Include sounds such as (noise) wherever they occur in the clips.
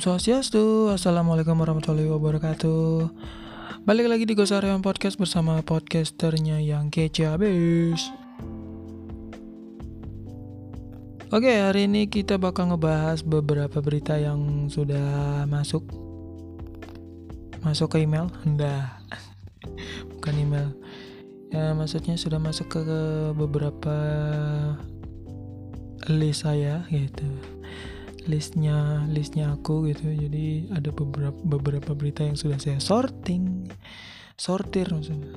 Swastiastu, Assalamualaikum warahmatullahi wabarakatuh. Balik lagi di Gosarian Podcast bersama podcasternya yang kece abis. Oke, hari ini kita bakal ngebahas beberapa berita yang sudah masuk. Masuk ke email? Enggak (laughs) Bukan email. Ya, maksudnya sudah masuk ke beberapa list saya gitu listnya listnya aku gitu. Jadi ada beberapa beberapa berita yang sudah saya sorting sortir maksudnya.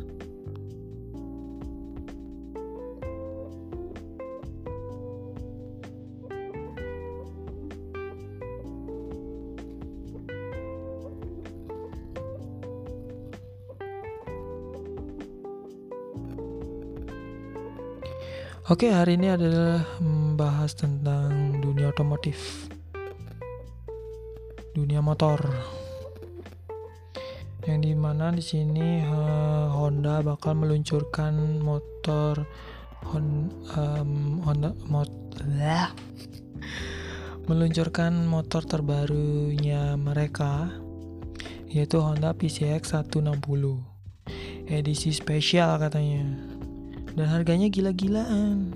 Oke, hari ini adalah membahas tentang dunia otomotif dunia motor. Yang di mana di sini uh, Honda bakal meluncurkan motor Hon, um, Honda mot meluncurkan motor terbarunya mereka yaitu Honda PCX 160 edisi spesial katanya. Dan harganya gila-gilaan.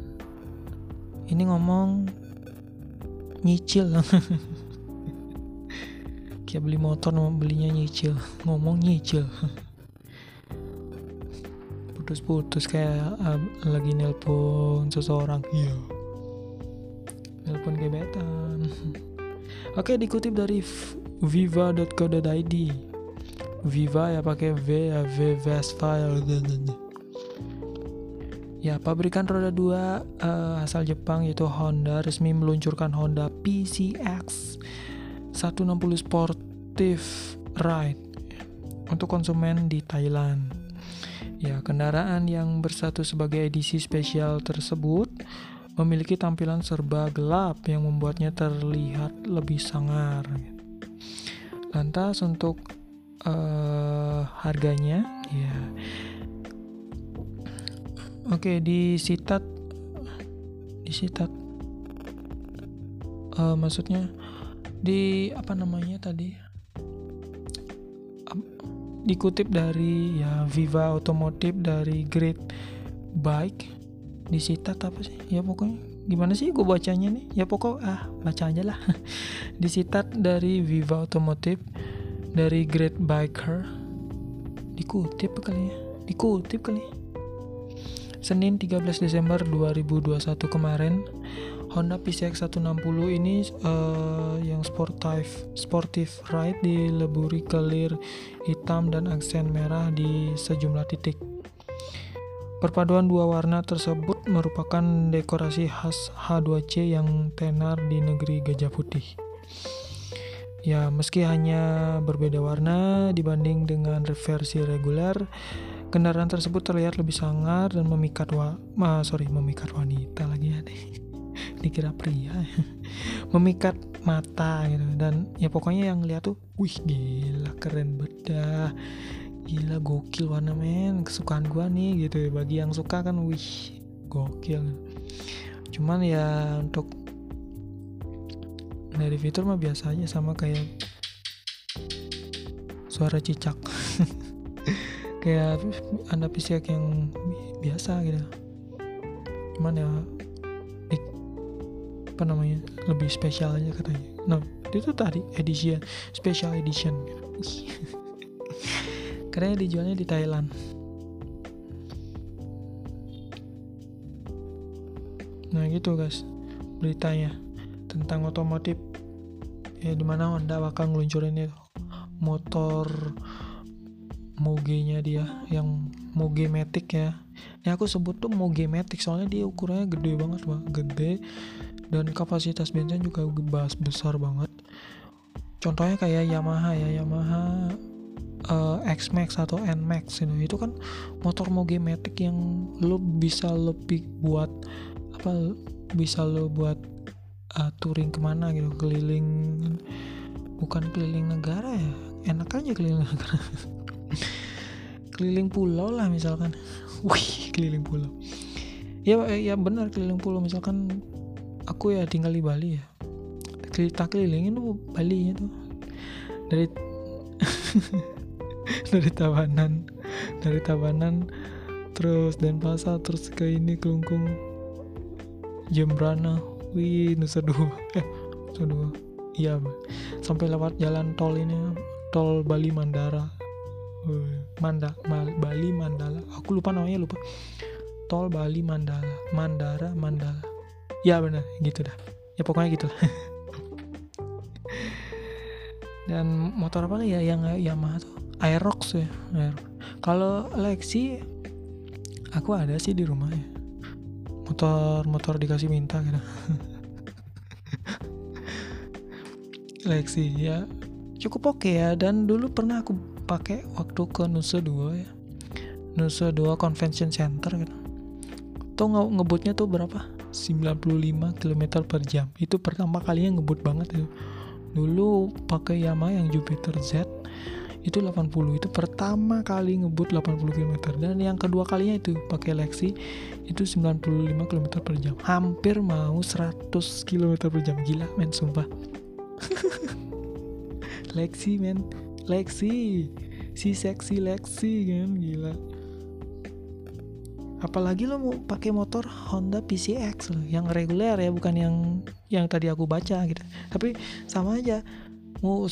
Ini ngomong nyicil (laughs) kayak beli motor belinya nyicil. Ngomong nyicil. Putus-putus kayak uh, lagi nelpon seseorang. Iya. Nelpon gebetan. Oke dikutip dari viva.co.id Viva ya pakai V ya V Vespa ya ya pabrikan roda 2 uh, asal Jepang yaitu Honda. Resmi meluncurkan Honda PCX 160 Sportive Ride untuk konsumen di Thailand. Ya, kendaraan yang bersatu sebagai edisi spesial tersebut memiliki tampilan serba gelap yang membuatnya terlihat lebih sangar. Lantas untuk uh, harganya, ya, oke di sitat, di sitat, uh, maksudnya di apa namanya tadi? Dikutip dari ya Viva Otomotif dari Great Bike. Disita apa sih? Ya pokoknya gimana sih gue bacanya nih? Ya pokok ah baca aja lah. (laughs) Disitat dari Viva Otomotif dari Great Biker. Dikutip kali ya? Dikutip kali Senin 13 Desember 2021 kemarin Honda PCX 160 ini uh, yang sportive sportive ride dileburi kelir hitam dan aksen merah di sejumlah titik. Perpaduan dua warna tersebut merupakan dekorasi khas H2C yang tenar di negeri Gajah Putih. Ya, meski hanya berbeda warna dibanding dengan versi reguler, kendaraan tersebut terlihat lebih sangar dan memikat wa ah, sorry memikat wanita lagi ya. Deh (laughs) dikira pria. (laughs) Memikat mata gitu. Dan ya pokoknya yang lihat tuh wih gila keren beda gila gokil warna men. Kesukaan gua nih gitu bagi yang suka kan wih gokil. Cuman ya untuk dari fitur mah biasa sama kayak suara cicak kayak anda pisiak yang biasa gitu. Cuman ya apa namanya lebih spesial aja katanya. Nah itu tadi edition special edition. (laughs) Karena dijualnya di Thailand. Nah gitu guys. Beritanya tentang otomotif. Ya di mana Honda bakal ngeluncurin itu? Motor Moge-nya dia yang Moge Matic ya. Ini aku sebut tuh Moge Matic soalnya dia ukurannya gede banget, Bang. Gede dan kapasitas bensin juga bahas besar banget contohnya kayak Yamaha ya Yamaha uh, X-Max atau N-Max itu itu kan motor Matic yang lo bisa lebih buat apa bisa lo buat uh, touring ke mana gitu keliling bukan keliling negara ya enak aja keliling (laughs) negara keliling pulau lah misalkan. Wih keliling pulau. Ya ya benar keliling pulau. Misalkan aku ya tinggal di Bali ya. Kita kelilingin tuh Bali itu dari (laughs) dari Tabanan dari Tabanan terus Denpasar terus ke ini Kelungkung Jembrana. Wih Nusa (laughs) Dua eh Nusa Dua iya sampai lewat jalan tol ini tol Bali Mandara Wih, Manda Bali Mandala. Aku lupa namanya lupa. Tol Bali Mandala. Mandara Mandala. Ya benar gitu dah. Ya pokoknya gitu. (laughs) Dan motor apa ya? Yang Yamaha tuh? Aerox ya Aerox. kalau Lexi aku ada sih di rumah ya. Motor motor dikasih minta gitu. (laughs) Lexi ya. Cukup oke ya. Dan dulu pernah aku pakai waktu ke Nusa Dua ya. Nusa Dua Convention Center gitu. Tuh nge ngebutnya tuh berapa? 95 km per jam. Itu pertama kalinya ngebut banget itu. Dulu pakai Yamaha yang Jupiter Z itu 80 itu pertama kali ngebut 80 km dan yang kedua kalinya itu pakai Lexi itu 95 km per jam. Hampir mau 100 km per jam. Gila men sumpah. (laughs) Lexi men Lexi. Si seksi Lexi kan? Gila. Apalagi lo mau pakai motor Honda PCX loh yang reguler ya bukan yang yang tadi aku baca gitu. Tapi sama aja mau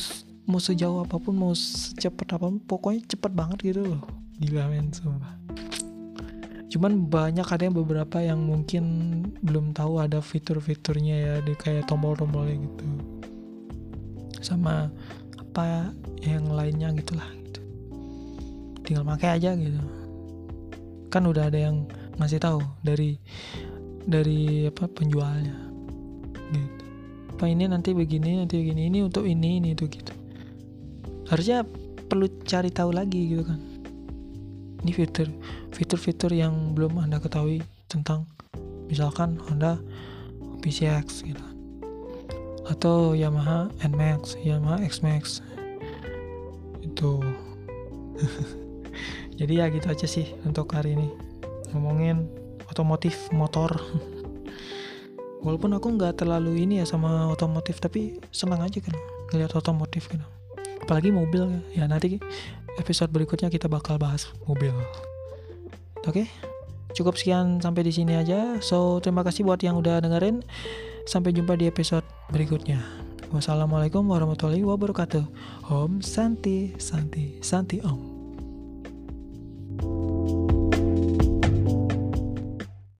mau sejauh apa pun mau secepat apa pun pokoknya cepet banget gitu loh. Gila men sumpah. Cuman banyak ada yang beberapa yang mungkin belum tahu ada fitur-fiturnya ya di kayak tombol-tombolnya gitu. Sama apa yang lainnya gitulah gitu. Tinggal pakai aja gitu. Kan udah ada yang ngasih tahu dari dari apa penjualnya gitu. Apa ini nanti begini nanti begini ini untuk ini ini itu gitu. Harusnya perlu cari tahu lagi gitu kan. Ini fitur fitur-fitur yang belum anda ketahui tentang misalkan Honda PCX gitu atau Yamaha NMAX Yamaha XMAX itu. (laughs) Jadi ya gitu aja sih untuk hari ini. Ngomongin otomotif motor. (laughs) Walaupun aku nggak terlalu ini ya sama otomotif tapi senang aja kan ngeliat otomotif gitu apalagi mobil ya nanti episode berikutnya kita bakal bahas mobil. Oke? Cukup sekian sampai di sini aja. So terima kasih buat yang udah dengerin sampai jumpa di episode berikutnya. Wassalamualaikum warahmatullahi wabarakatuh. Om santi santi santi om